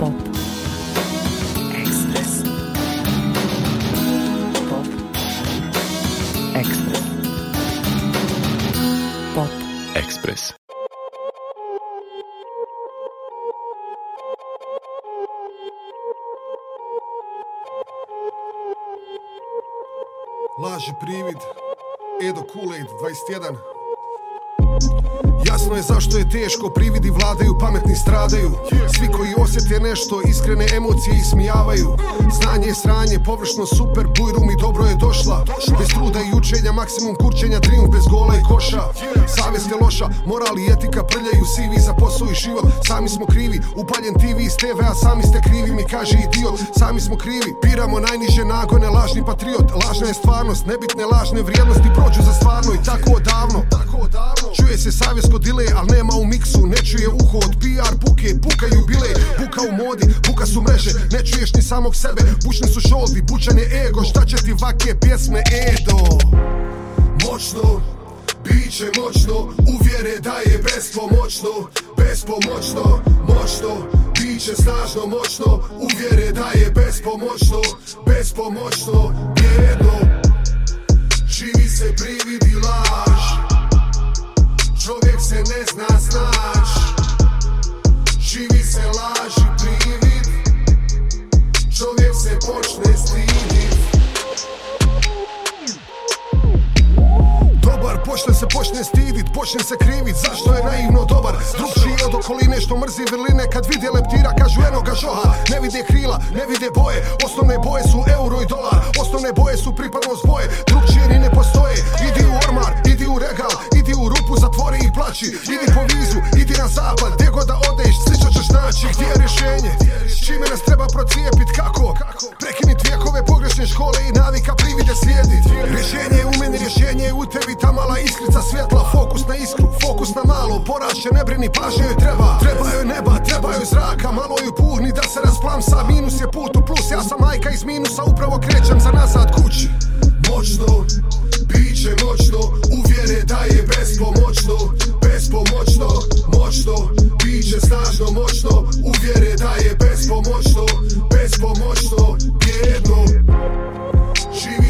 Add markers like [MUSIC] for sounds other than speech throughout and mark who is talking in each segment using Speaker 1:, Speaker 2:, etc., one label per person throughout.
Speaker 1: Pop. Ekspres. Pop. Ekspres. Pop. Ekspres. Laži privid, Edo Kulejt 21. Jasno je zašto je teško, prividi vladaju, pametni stradaju Svi koji osjete nešto, iskrene emocije ismijavaju smijavaju Znanje je sranje, površno super, bujru i dobro je došla Bez truda i učenja, maksimum kurčenja, triumf bez gola i koša Savjest je loša, moral i etika prljaju, sivi za posao i život Sami smo krivi, upaljen TV iz TV, a sami ste krivi, mi kaže idiot Sami smo krivi, piramo najniže nagone, lažni patriot Lažna je stvarnost, nebitne lažne vrijednosti prođu za stvarno i tako odavno Čuje se savjest dile, al nema u miksu Ne čuje uho od PR puke, pukaju bile Buka u modi, buka su mreže Ne čuješ ni samog sebe, bučni su šoldi Bučan je ego, šta će ti vake pjesme Edo Moćno, biće moćno Uvjere da je bespomoćno Bespomoćno, moćno Biće snažno, moćno Uvjere da je bespomoćno Bespomoćno, bjedno Živi se prividi Čovjek se ne zna snaš Živi se laži privid Čovjek se počne stidit Počne se počne stidit, počne se krivit Zašto je naivno dobar, drugčiji od okoline Što mrzi vrline kad vide leptira Kažu enoga šoha. žoha, ne vide krila, ne vide boje Osnovne boje su euro i dolar Osnovne boje su pripadnost boje Drugčije ni ne postoje, idi u ormar, idi u regal Idi u rupu, zatvori i plaći Idi po vizu, idi na zapad Gdje god da odeš, slično ćeš naći Gdje je rješenje, čime nas treba procijepit Kako? Prekinit vjekove pogrešne škole I navika privide slijedit Rješenje je u meni, rješenje je u tebi Tamala iskrica svjetla, fokus na iskru, fokus na malo Porašće ne brini, pažnje joj treba Treba joj neba, treba joj zraka Malo ju puhni da se rasplamsa Minus je put u plus, ja sam majka iz minusa Upravo krećem za nazad kući Moćno, biće moćno Uvjere da je bespomoćno Bespomoćno, moćno Biće snažno, moćno Uvjere da je bespomoćno Bespomoćno, jedno Živi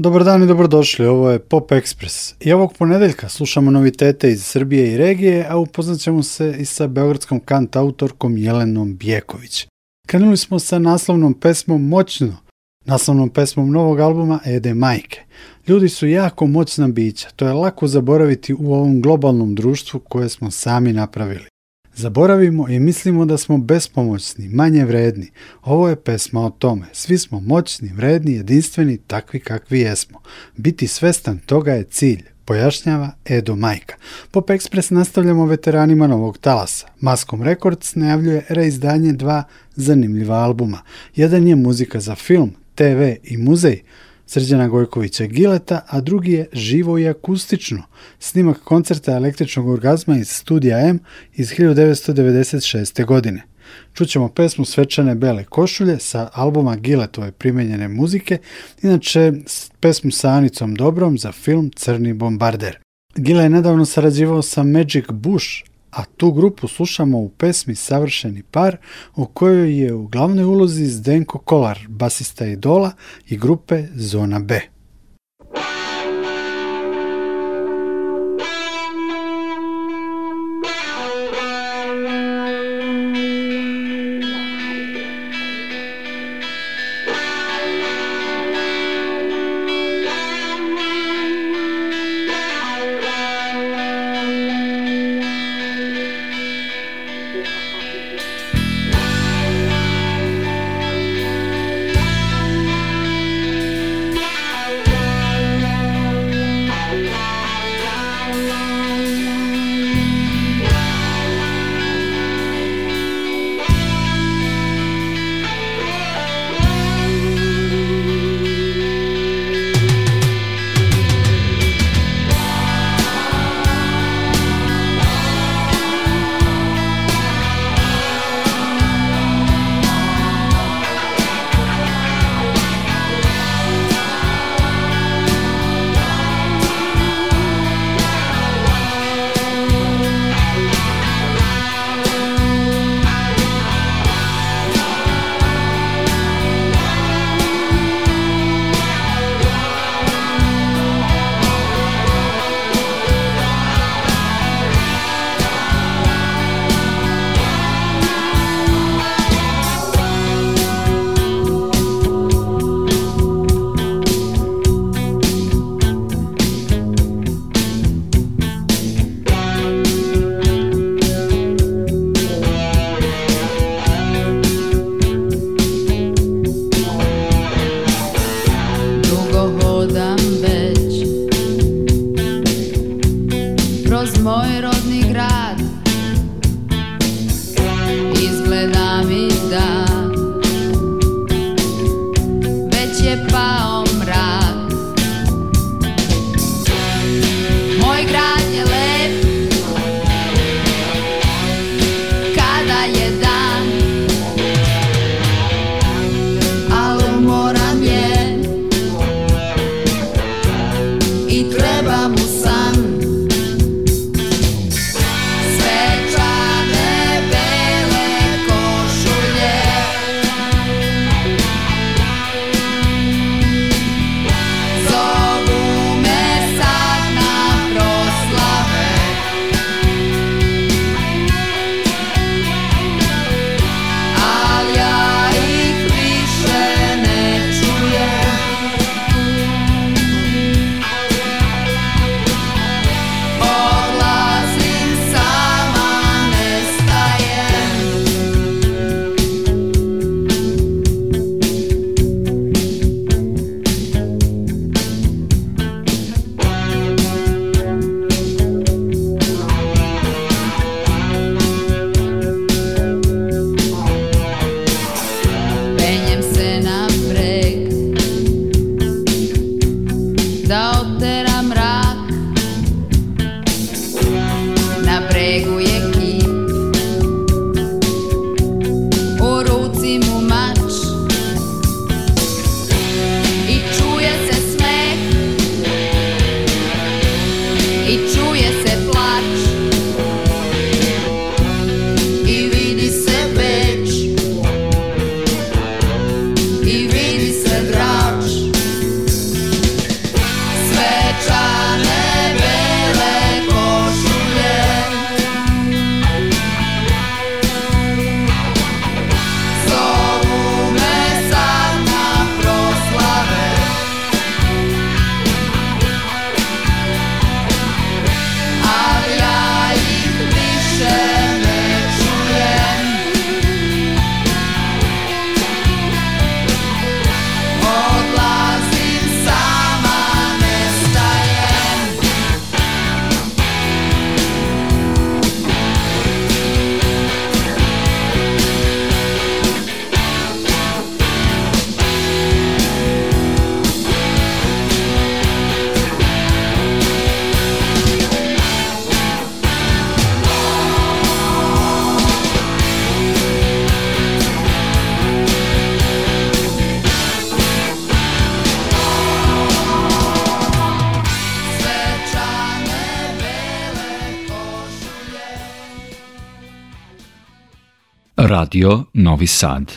Speaker 2: Dobar dan i dobrodošli, ovo je Pop Express i ovog ponedeljka slušamo novitete iz Srbije i regije, a upoznat ćemo se i sa beogradskom kant autorkom Jelenom Bijeković. Krenuli smo sa naslovnom pesmom Moćno, naslovnom pesmom novog albuma Ede Majke. Ljudi su jako moćna bića, to je lako zaboraviti u ovom globalnom društvu koje smo sami napravili. Zaboravimo i mislimo da smo bespomoćni, manje vredni. Ovo je pesma o tome. Svi smo moćni, vredni, jedinstveni, takvi kakvi jesmo. Biti svestan toga je cilj, pojašnjava Edo Majka. Pop Express nastavljamo veteranima novog talasa. Maskom Records najavljuje reizdanje dva zanimljiva albuma. Jedan je muzika za film, TV i muzej, Srđana Gojkovića Gileta, a drugi je Živo i akustično, snimak koncerta električnog orgazma iz studija M iz 1996. godine. Čućemo pesmu Svečane bele košulje sa albuma Giletove primijenjene muzike, inače pesmu sa Anicom Dobrom za film Crni bombarder. Gila je nedavno sarađivao sa Magic Bush, a tu grupu slušamo u pesmi Savršeni par u kojoj je u glavnoj ulozi Zdenko Kolar, basista Idola i grupe Zona B.
Speaker 3: Radio Novi Sad.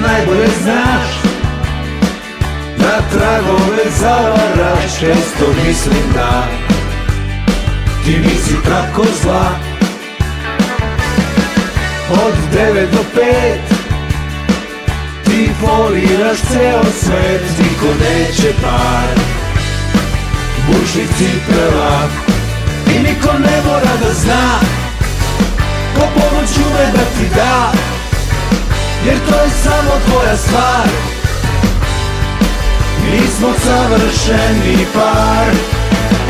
Speaker 3: najbolje znaš Da tragove zavaraš Često mislim da Ti nisi tako zla Od devet do pet poliraš ceo svet Niko neće par bušnih cipela I niko ne mora da zna Ko pomoć ume da ti da Jer to je samo tvoja stvar Mi smo savršeni par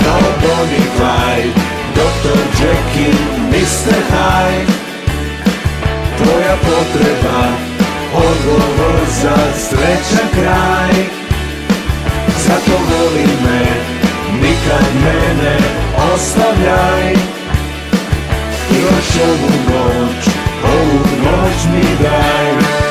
Speaker 3: Kao Bonnie Clyde Dr. Jekyll, Mr. Hyde Tvoja potreba odgovor za sreća kraj Zato voli me, nikad mene ostavljaj I još ovu noć, ovu noć mi daj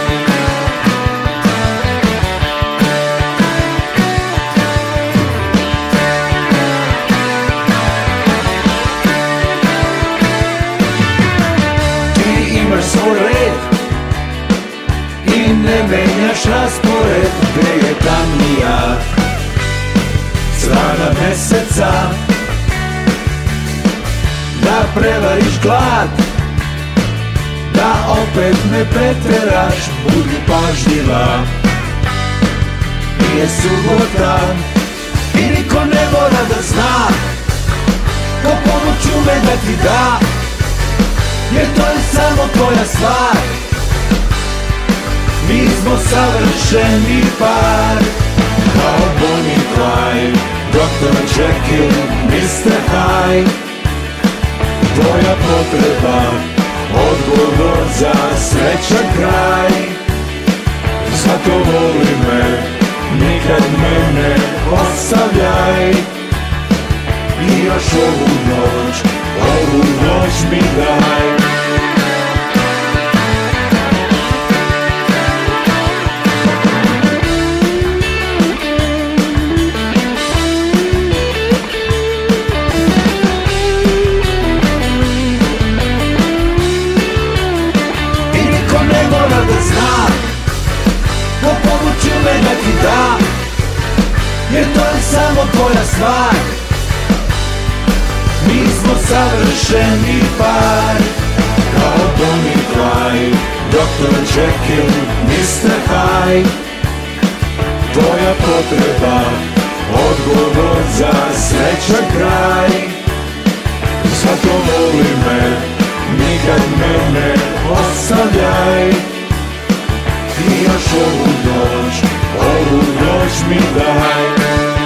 Speaker 3: menjaš raspored gde je tamnija strana meseca Da prevariš glad Da opet ne preteraš Budi pažljiva Nije subota I niko ne mora da zna Ko pomoću me da ti da Jer to je samo tvoja stvar mi smo savršeni par Kao Bonnie i Clyde Dr. Jekyll, Mr. Hyde Tvoja potreba Odgovor za sreća kraj Zato voli me Nikad mene ne ostavljaj I još ovu noć Ovu noć mi daj samo tvoja stvar Mi smo savršeni par Kao Bonnie i Clyde Dr. Jekyll, Mr. Hyde Tvoja potreba Odgovor za srećan kraj Zato voli me Nikad mene ne ostavljaj Ti još ovu noć Ovu noć mi daj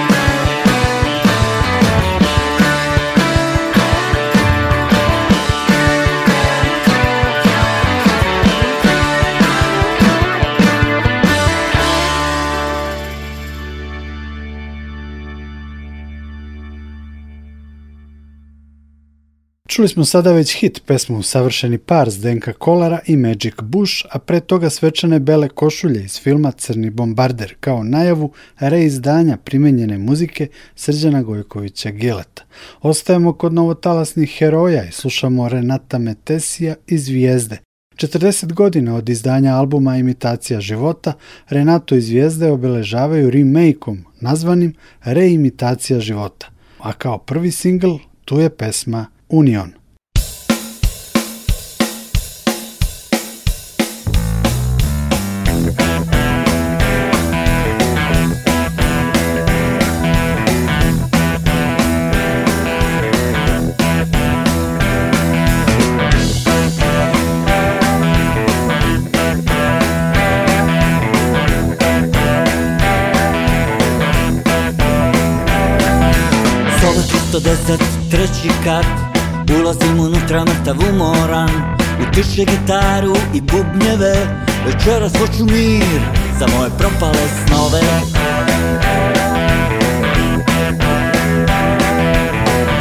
Speaker 2: Čuli smo sada već hit pesmu Savršeni par Denka Kolara i Magic Bush, a pre toga svečane bele košulje iz filma Crni bombarder kao najavu reizdanja primenjene muzike Srđana Gojkovića Gileta. Ostajemo kod novotalasnih heroja i slušamo Renata Metesija i Zvijezde. 40 godina od izdanja albuma Imitacija života, Renato i Zvijezde obeležavaju remakeom nazvanim Reimitacija života. A kao prvi singl tu je pesma Union.
Speaker 4: Treci cat. Ulazim unutra mrtav umoran U tiše gitaru i bubnjeve Večeras hoću mir Za moje propale snove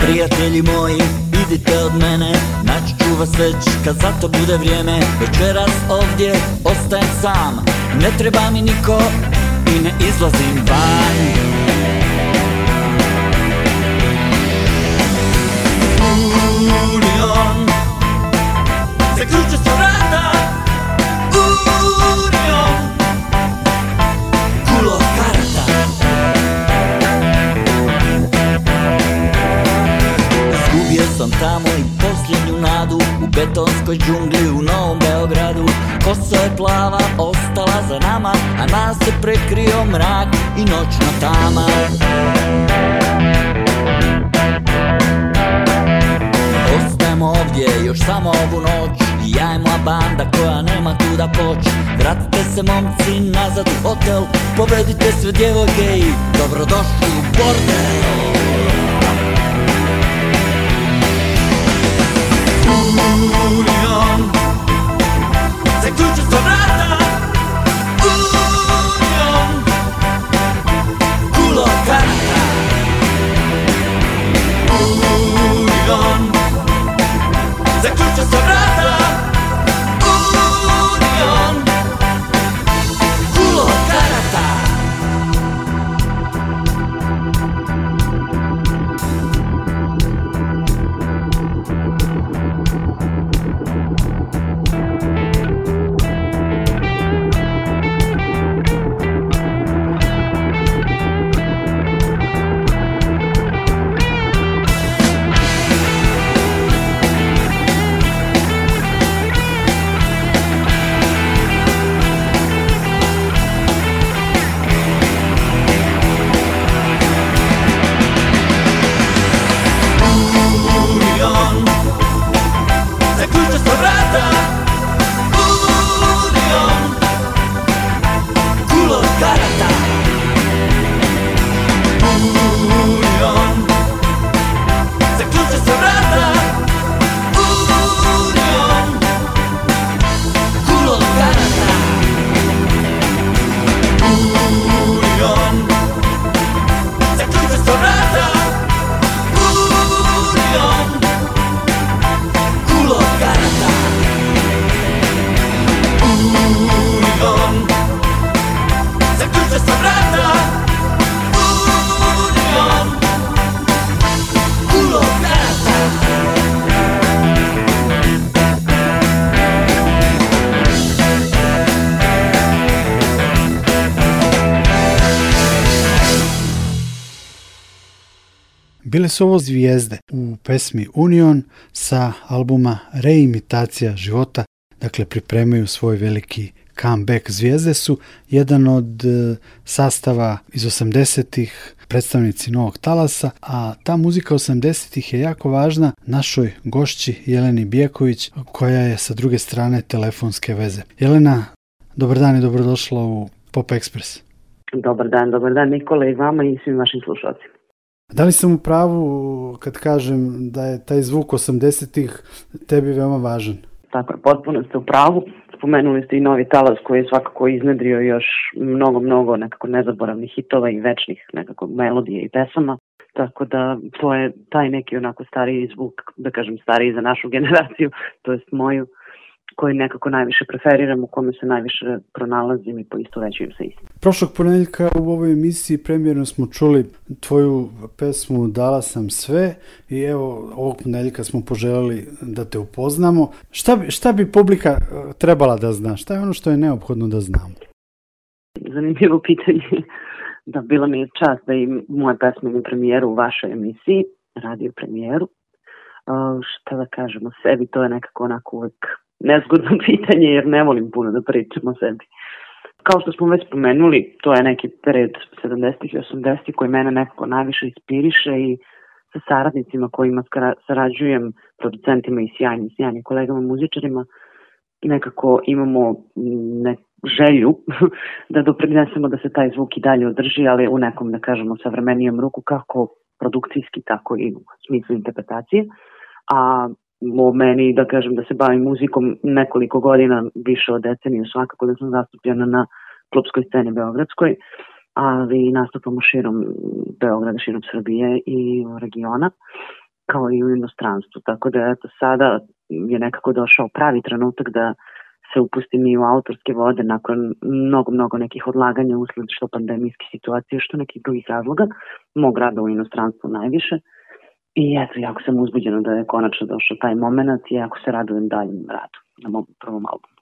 Speaker 4: Prijatelji moji, idite od mene Naći ću vas već kad za to bude vrijeme Večeras ovdje ostajem sam Ne treba mi niko i ne izlazim vani. Union Zaključa se vrata Union Kulo karata Zgubio sam tamo i posljednju nadu U betonskoj džungli u Novom Beogradu Koso je plava ostala za nama A nas je prekrio mrak i noć. da poć Vratite se momci nazad u hotel Povedite sve djevojke i dobrodošli u bordel Union Zaključu se vrata Union Kulo karta Union Zaključu se vrata on
Speaker 2: Bile su ovo zvijezde u pesmi Union sa albuma Reimitacija života, dakle pripremaju svoj veliki comeback. Zvijezde su jedan od e, sastava iz 80-ih, predstavnici novog talasa, a ta muzika 80-ih je jako važna našoj gošći Jeleni Bijeković koja je sa druge strane telefonske veze. Jelena, dobar dan i dobrodošla u Pop Express.
Speaker 5: Dobar dan, dobar dan Nikola i vama i svim vašim slušalcima.
Speaker 2: Da li sam u pravu kad kažem da je taj zvuk 80-ih tebi veoma važan?
Speaker 5: Tako
Speaker 2: je,
Speaker 5: potpuno ste u pravu. Spomenuli ste i novi talas koji je svakako iznedrio još mnogo, mnogo nekako nezaboravnih hitova i večnih nekako melodije i pesama. Tako da to je taj neki onako stariji zvuk, da kažem stariji za našu [LAUGHS] generaciju, to jest moju, koji nekako najviše preferiram, u kome se najviše pronalazim i poisto sa istim.
Speaker 2: Prošlog ponedjeljka u ovoj emisiji premjerno smo čuli tvoju pesmu Dala sam sve i evo ovog ponedjeljka smo poželjeli da te upoznamo. Šta bi, šta bi publika e, trebala da zna? Šta je ono što je neophodno da znamo?
Speaker 5: Zanimljivo pitanje. [LAUGHS] Da, bila mi je čast da i moja pesma premijeru u vašoj emisiji, radio premijeru. šta da kažemo, sebi to je nekako onako uvek nezgodno [LAUGHS] pitanje jer ne volim puno da pričam o sebi. Kao što smo već spomenuli, to je neki period 70. i 80. koji mene nekako najviše inspiriše i sa saradnicima kojima sarađujem, producentima i sjajnim, sjajnim kolegama muzičarima, nekako imamo mm, ne, želju [LAUGHS] da doprinesemo da se taj zvuk i dalje održi, ali u nekom, da kažemo, savremenijem ruku, kako produkcijski, tako i u smislu interpretacije. A o meni da kažem da se bavim muzikom nekoliko godina, više od deceniju svakako da sam zastupljena na klubskoj sceni Beogradskoj, ali nastupamo širom Beograda, širom Srbije i regiona kao i u inostranstvu. Tako da eto, sada je nekako došao pravi trenutak da se upustim i u autorske vode nakon mnogo, mnogo nekih odlaganja usled što pandemijske situacije, što nekih drugih razloga, mog rada u inostranstvu najviše. I eto, jako sam uzbuđena da je konačno došao taj moment i jako se radujem daljem radu na mom prvom albumu.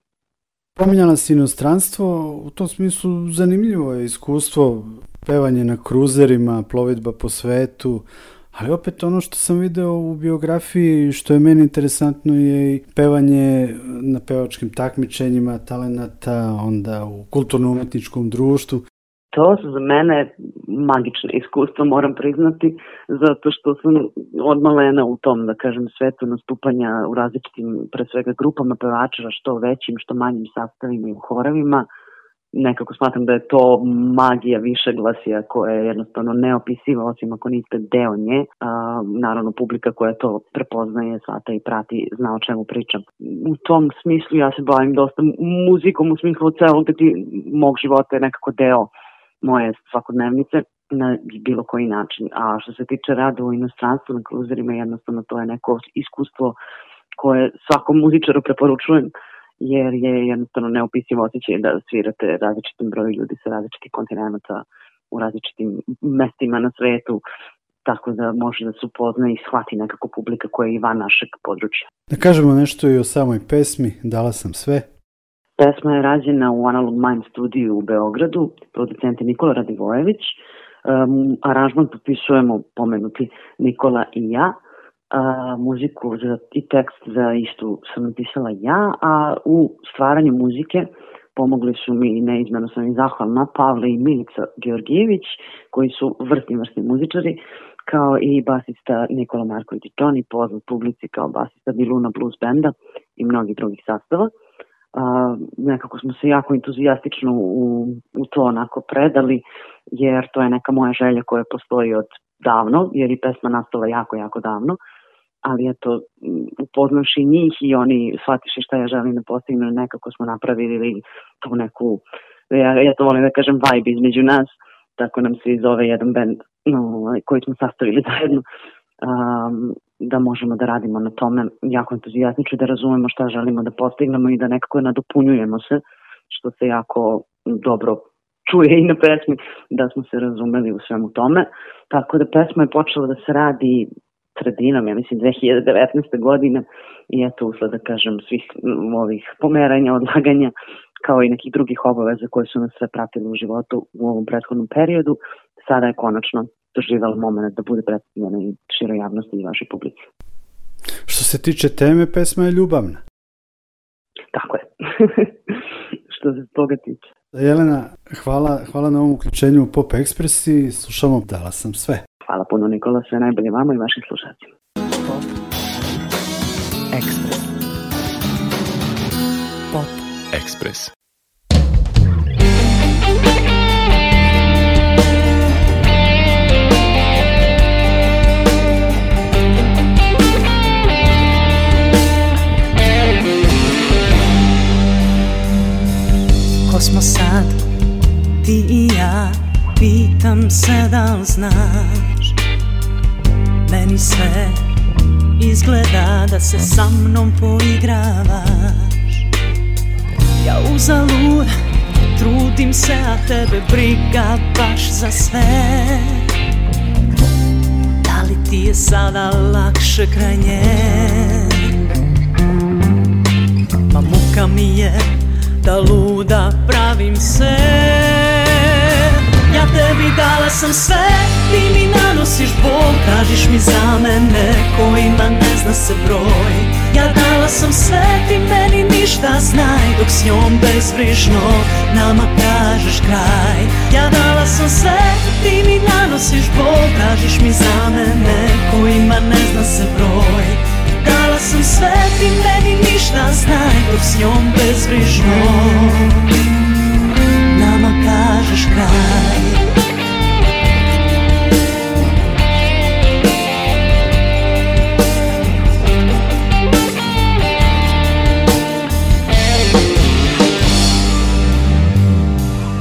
Speaker 2: Pominjala si inostranstvo, u tom smislu zanimljivo je iskustvo pevanje na kruzerima, plovidba po svetu, ali opet ono što sam video u biografiji što je meni interesantno je i pevanje na pevačkim takmičenjima talenata, onda u kulturno-umetničkom društvu
Speaker 5: to za mene magične iskustva, moram priznati, zato što sam odmalena u tom, da kažem, svetu nastupanja u različitim, pre svega, grupama pevača, što većim, što manjim sastavima i u horovima. Nekako smatram da je to magija više glasija koja je jednostavno neopisiva, osim ako niste deo nje. naravno, publika koja to prepoznaje, svata i prati, zna o čemu pričam. U tom smislu ja se bavim dosta muzikom, u smislu celog, da ti mog života je nekako deo moje svakodnevnice na bilo koji način. A što se tiče rada u inostranstvu na kruzerima, jednostavno to je neko iskustvo koje svakom muzičaru preporučujem, jer je jednostavno neopisivo osjećaj da svirate različitim broju ljudi sa različitih kontinenta u različitim mestima na svetu, tako da može da se upozna i shvati nekako publika koja je i van našeg područja.
Speaker 2: Da kažemo nešto i o samoj pesmi Dala sam sve,
Speaker 5: Pesma je rađena u Analog Mind studiju u Beogradu, producent je Nikola Radivojević, um, aranžman popisujemo pomenuti Nikola i ja, muziku za i tekst za istu sam napisala ja, a u stvaranju muzike pomogli su mi i neizmjerno sam i zahvalna Pavle i Milica Georgijević koji su vrstni vrstni muzičari kao i basista Nikola Marković Toni poznat publici kao basista Diluna Blues Benda i mnogih drugih sastava nekako smo se jako entuzijastično u, u to onako predali, jer to je neka moja želja koja postoji od davno, jer i pesma nastala jako, jako davno, ali eto, upoznaši njih i oni shvatiše šta ja želim da postignu, nekako smo napravili tu neku, ja, ja to volim da kažem, vibe između nas, tako nam se i zove jedan band no, ovaj, koji smo sastavili zajedno. Um, da možemo da radimo na tome jako entuzijasnično da razumemo šta želimo da postignemo i da nekako nadopunjujemo se, što se jako dobro čuje i na pesmi, da smo se razumeli u svemu tome. Tako da pesma je počela da se radi sredinom, ja mislim 2019. godine i eto usled da kažem svih ovih pomeranja, odlaganja kao i nekih drugih obaveza koje su nas sve pratile u životu u ovom prethodnom periodu, sada je konačno doživjela moment da bude predstavljena i široj javnosti i vašoj publici.
Speaker 2: Što se tiče teme, pesma je ljubavna.
Speaker 5: Tako je. [LAUGHS] Što se toga tiče.
Speaker 2: Jelena, hvala, hvala na ovom uključenju u Pop Express i slušamo Dala sam sve.
Speaker 5: Hvala puno Nikola, sve najbolje vama i vašim slušacima. Pop Express. Pop Express.
Speaker 6: Ko smo sad, ti i ja Pitam se da li znaš Meni sve izgleda da se sa mnom poigravaš Ja uzalud trudim se, a tebe briga baš za sve Da li ti je sada lakše kraj nje? Pa muka mi je da lu pravim se Ja tebi dala sam sve, ti mi nanosiš bol Tražiš mi za mene kojima ne zna se broj Ja dala sam sve, ti meni ništa znaj Dok s njom bezbrižno nama tražiš kraj Ja dala sam sve, ti mi nanosiš bol Tražiš mi za mene kojima ne zna se broj Dala sam sve, ti meni ništa znaj Dok s njom bezbrižno nama kažeš kraj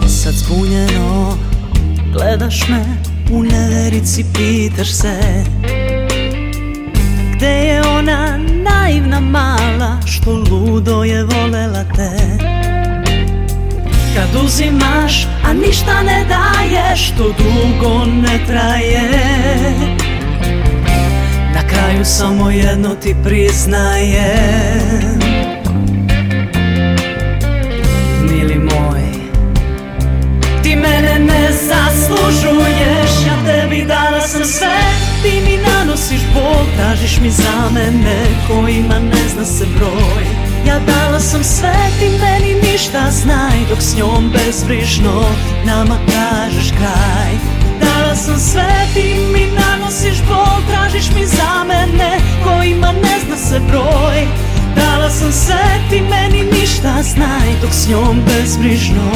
Speaker 6: Sad zbunjeno gledaš me u neverici pitaš se Gde je ona naivna mala što ludo je volela te oduzimaš, a ništa ne daješ što dugo ne traje Na kraju samo jedno ti priznaje Mili moj, ti mene ne zaslužuješ Ja tebi dala sam sve, ti mi nanosiš bol Tražiš mi za mene kojima ne zna se broj ja dala sam sve, ti meni ništa znaj Dok s njom bezbrižno nama kažeš kraj Dala sam sve, ti mi nanosiš bol Tražiš mi za mene kojima ne zna se broj Dala sam sve, ti meni ništa znaj Dok s njom bezbrižno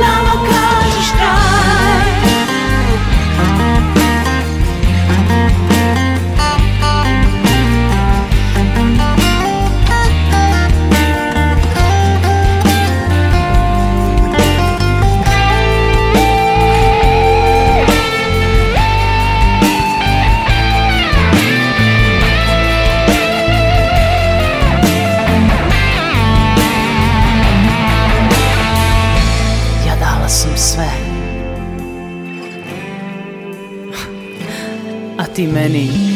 Speaker 6: nama kažeš many.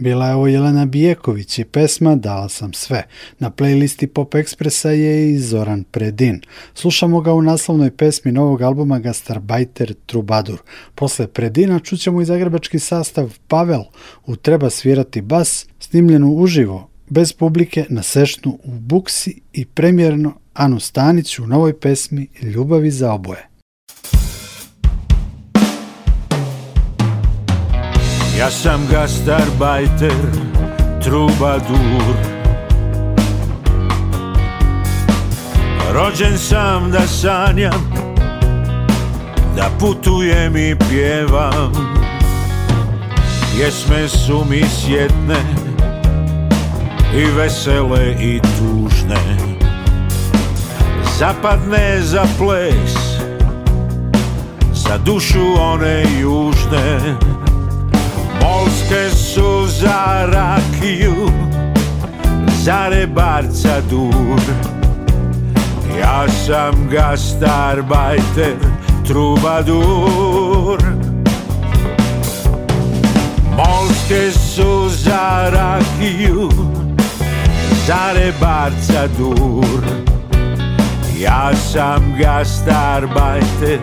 Speaker 2: Bila je ovo Jelena Bijeković i pesma Dala sam sve. Na playlisti Pop Ekspresa je i Zoran Predin. Slušamo ga u naslovnoj pesmi novog albuma Gastarbajter Trubadur. Posle Predina čućemo i zagrebački sastav Pavel u Treba svirati bas, snimljenu uživo, bez publike na Sešnu u Buksi i premjerno Anu Stanić u novoj pesmi Ljubavi za oboje.
Speaker 7: Ja sam truba trubadur Rođen sam da sanjam, da putujem i pjevam Pjesme su mi sjetne i vesele i tužne Zapadne za ples, za dušu one južne Polske su za rakiju Za rebarca dur Ja sam gastarbajter Trubadur Molske su za rakiju Za rebarca dur Ja sam gastarbajter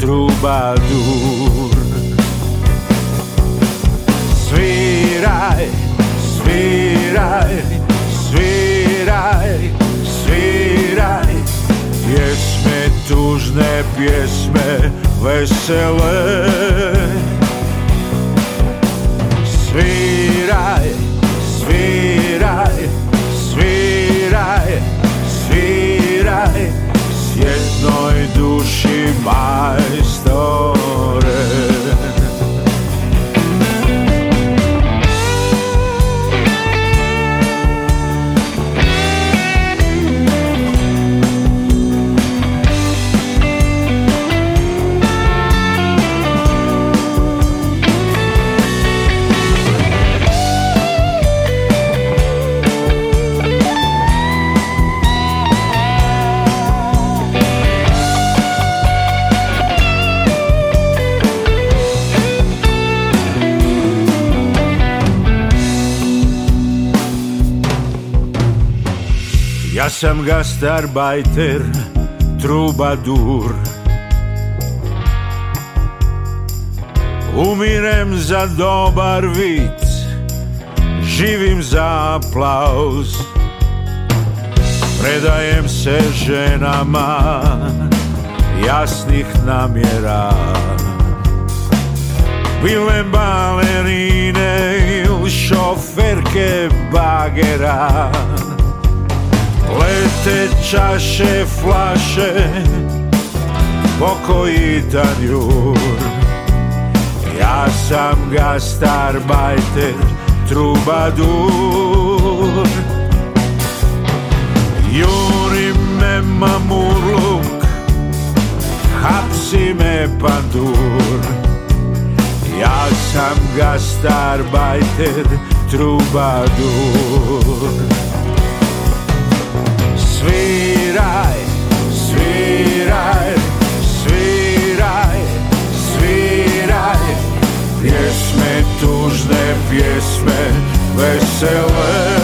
Speaker 7: Trubadur Sviraj, sviraj, sviraj, sviraj Pjesme tužne, pjesme vesele Sviraj, sviraj, sviraj, sviraj Sjednoj duši majstore sam truba trubadur Umirem za dobar vic, živim za aplauz Predajem se ženama jasnih namjera Bile balerine, šoferke bagera te čaše, flaše, pokoji jur Ja sam gastarbajter, trubadur Juri me mamurluk, hapsi me pandur Ja sam gastarbajter, trubadur Sviraj, sviraj, sviraj, sviraj Pjesme tužne, pjesme vesele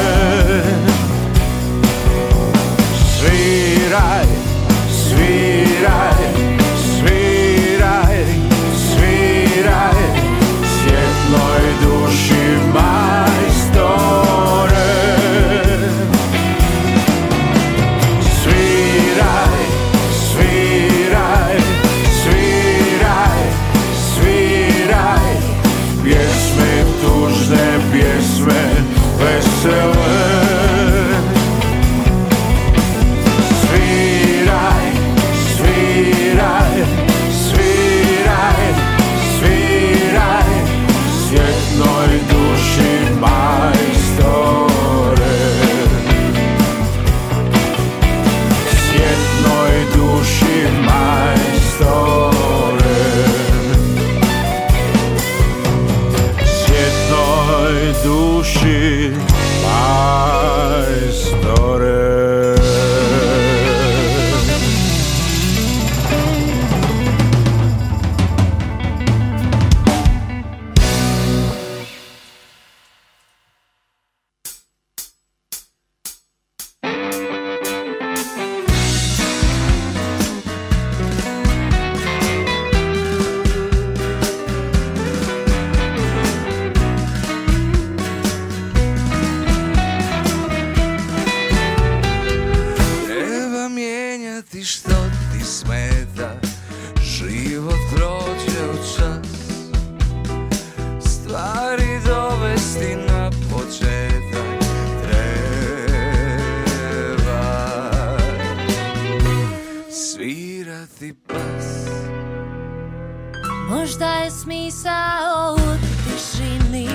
Speaker 8: šta je smisao u tišini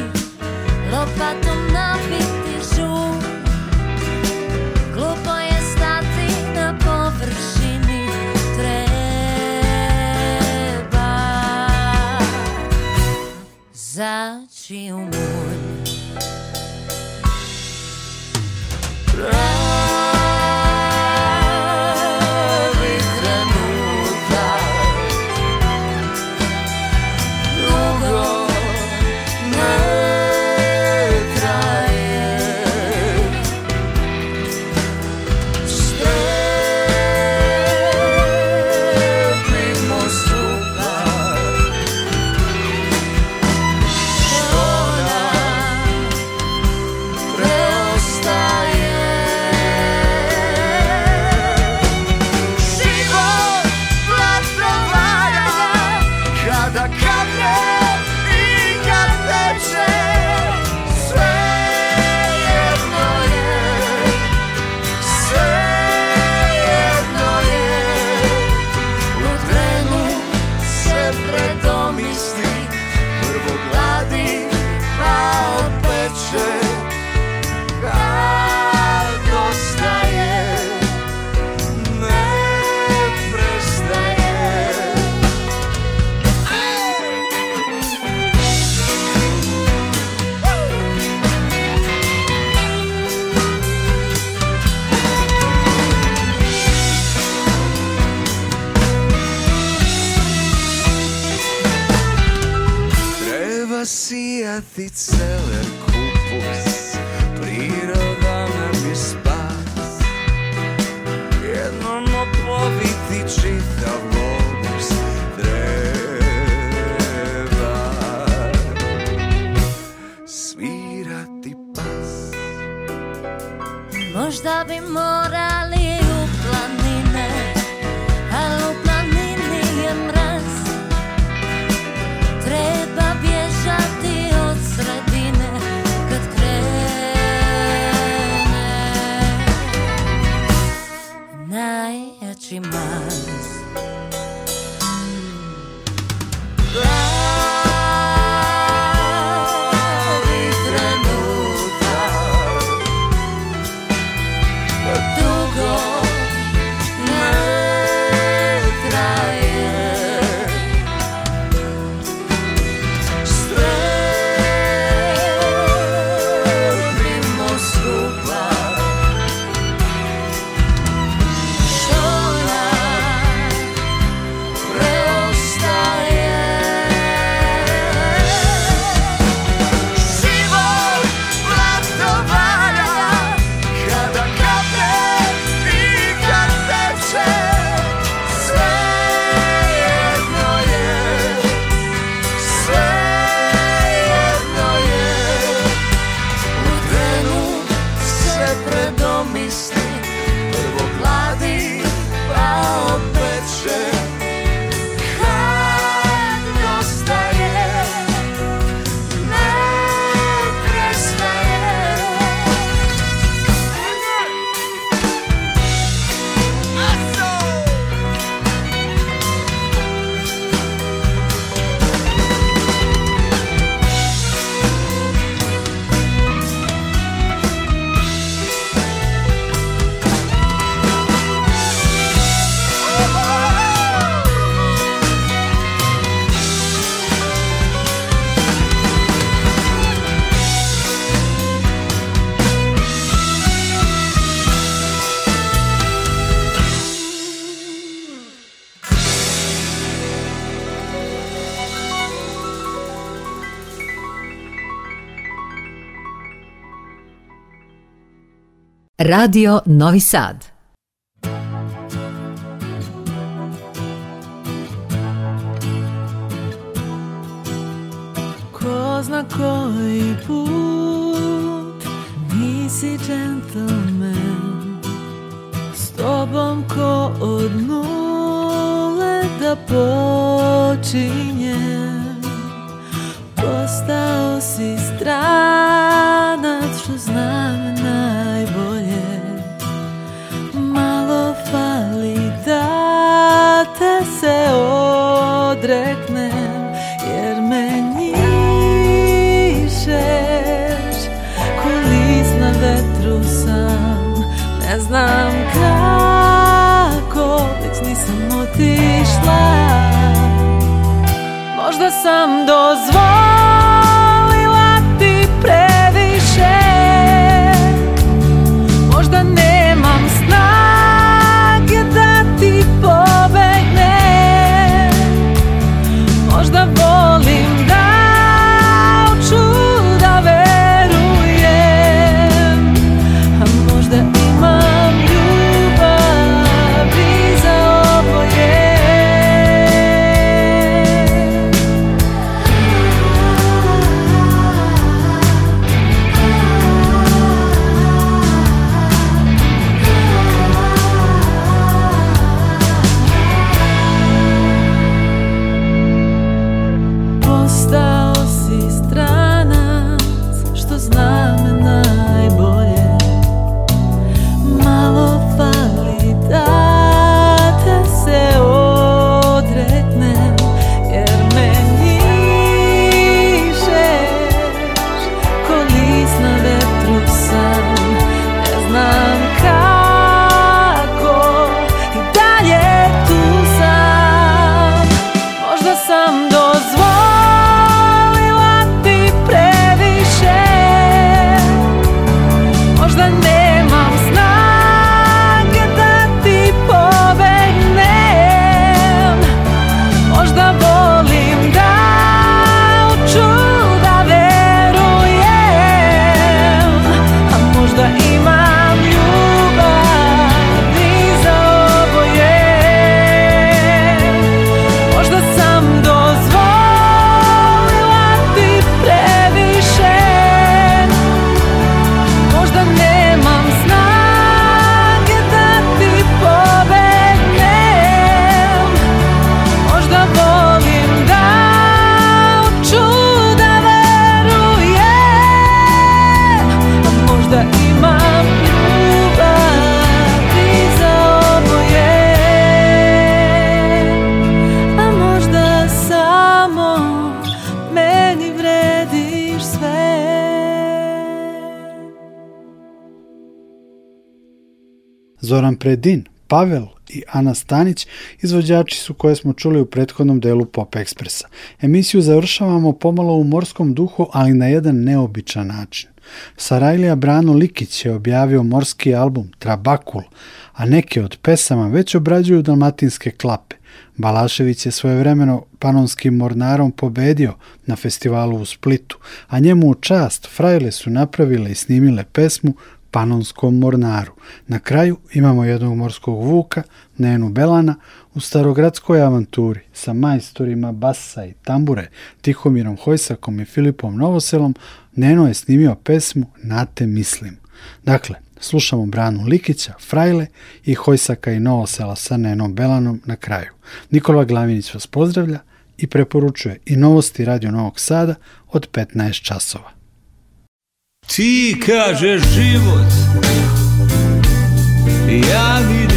Speaker 8: Lopatom
Speaker 9: Radio Novi Sad. Ko zna koji put nisi gentleman S tobom ko od nule da počinje Postao si strah Možda sam dozvolio
Speaker 2: Predin, Pavel i Ana Stanić izvođači su koje smo čuli u prethodnom delu Pop Ekspresa. Emisiju završavamo pomalo u morskom duhu, ali na jedan neobičan način. Sarajlija Brano Likić je objavio morski album Trabakul, a neke od pesama već obrađuju dalmatinske klape. Balašević je svojevremeno panonskim mornarom pobedio na festivalu u Splitu, a njemu u čast frajle su napravile i snimile pesmu panonskom mornaru. Na kraju imamo jednog morskog vuka, Nenu Belana, u starogradskoj avanturi sa majstorima basa i tambure Tihomirom Hojsakom i Filipom Novoselom, Neno je snimio pesmu Na te mislim. Dakle, slušamo Branu Likića, Frajle i Hojsaka i Novosela sa Nenom Belanom na kraju. Nikola Glavinić vas pozdravlja i preporučuje i novosti Radio Novog Sada od 15 časova. Ты кажеш живот, я від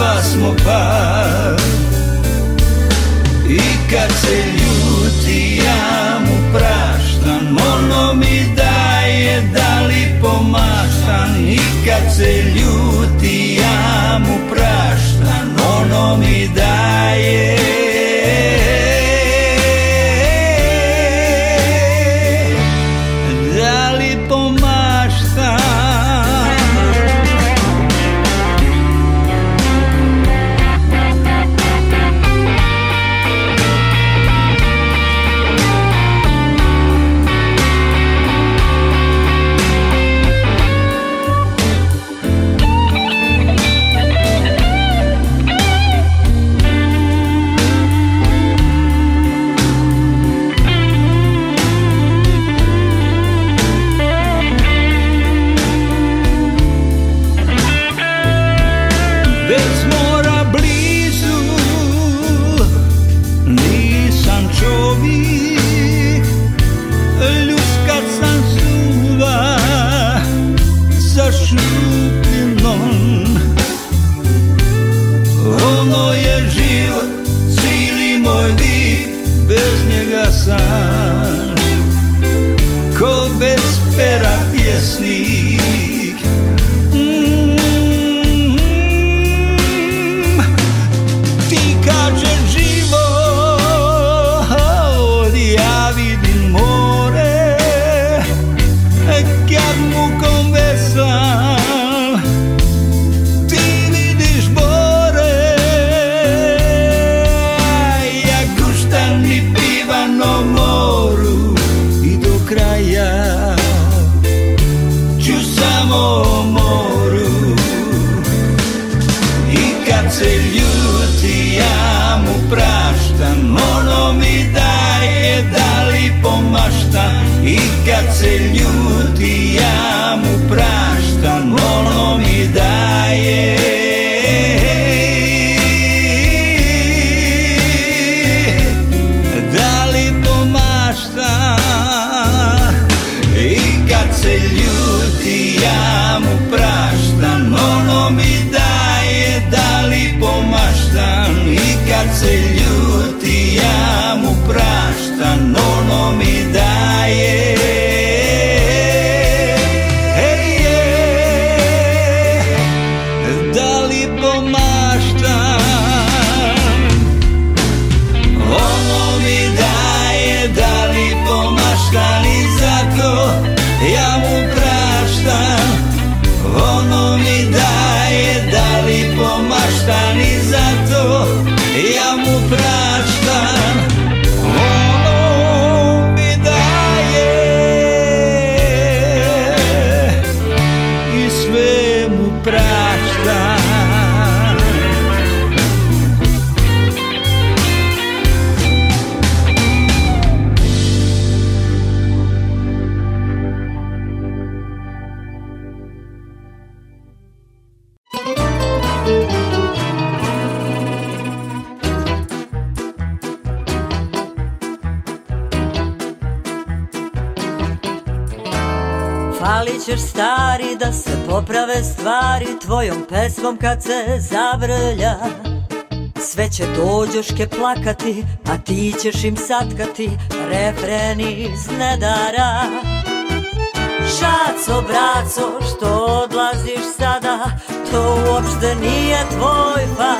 Speaker 10: Vasmo smo I kad se ljuti ja mu praštam Ono mi daje da li pomaštan I kad se ljuti ja mu praštam Ono mi daje
Speaker 11: Sunce ljuti, ja mu praštam, ono mi daje, da li pomašta. I kad se ljuti, ja mu praštam.
Speaker 12: Hvalit ćeš stari da se poprave stvari Tvojom pesmom kad se zavrlja Sve će dođoške plakati, a ti ćeš im satkati Refren iz nedara Šaco, braco, što odlaziš sada To uopšte nije tvoj pa,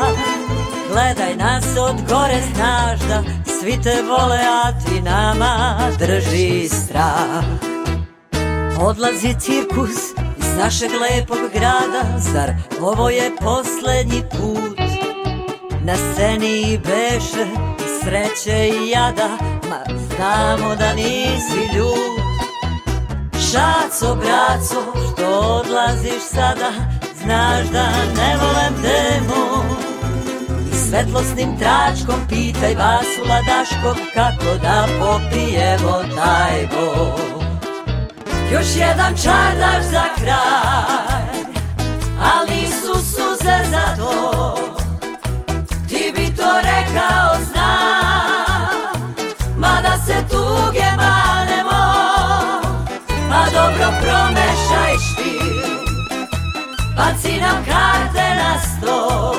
Speaker 12: Gledaj nas od gore, znaš Svi te vole, a ti nama drži strah Odlazi cirkus iz našeg lepog grada Zar ovo je posljednji put Na sceni i beše i sreće i jada Ma znamo da nisi ljud Šaco, braco, što odlaziš sada Znaš da ne volem demo, I svetlosnim tračkom pitaj u ladaško, Kako da popijemo taj bol. Još jedan čardaš za kraj Ali su suze za to Ti bi to rekao znam Mada se tuge manemo Pa dobro promešaj štir Baci nam karte na sto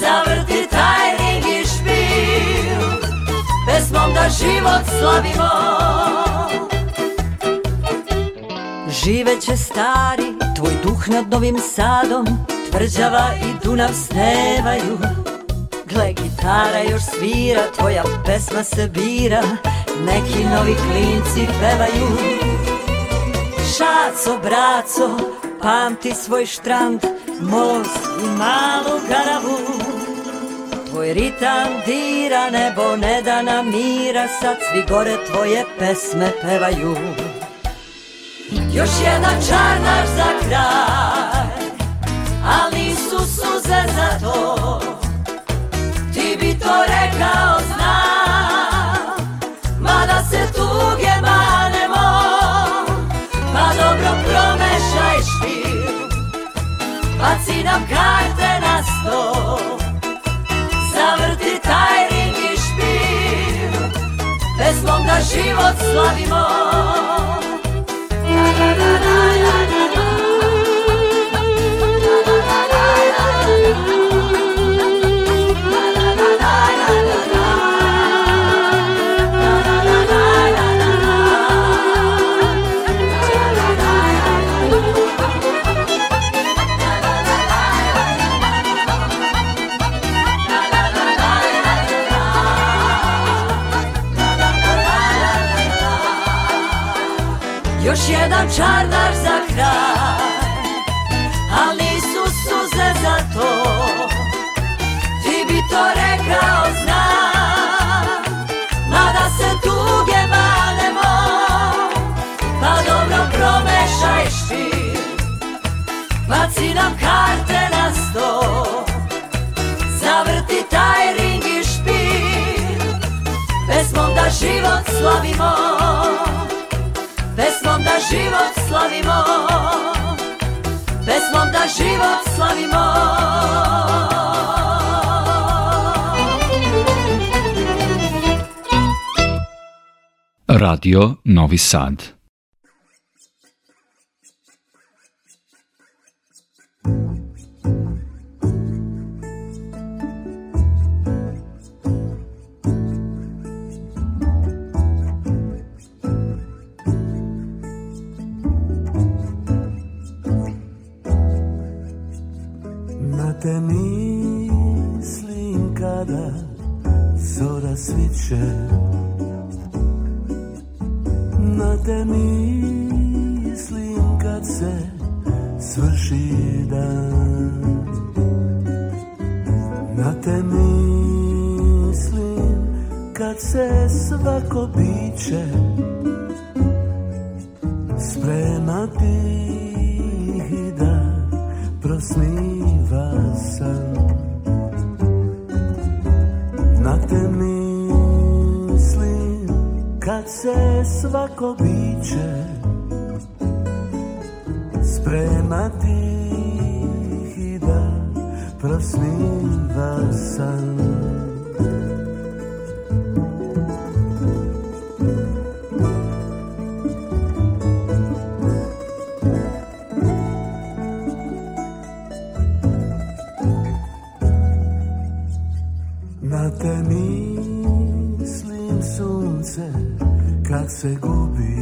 Speaker 12: Zavrti taj ring i špil Pesmom da život slavimo Živeće stari, tvoj duh nad novim sadom Tvrđava i Dunav snevaju Gle, gitara još svira, tvoja pesma se bira Neki novi klinci pevaju Šaco, braco, pamti svoj štrand Moz i malu garavu Tvoj ritam dira, nebo ne da nam mira Sad svi gore tvoje pesme pevaju još jedan naš za kraj Ali su suze za to Ti bi to rekao znam Mada se tuge manemo Pa dobro promešaj špil Baci nam karte na sto Zavrti taj ring i špil da život slavimo la la la la čardaš za kraj Ali nisu suze za to Ti bi to rekao znam Mada se tuge manemo Pa dobro promešaj špil Baci nam karte na sto Zavrti taj ring i špir, Pesmom da život slavimo da život slavimo Pesmom da život slavimo
Speaker 2: Radio Novi Sad
Speaker 13: više Na te mislim kad se svrši dan Na te mislim kad se svako biće Sprema ti da prosniva sam Na te mislim kad se svako biće spremati i da prosniva san. se gubi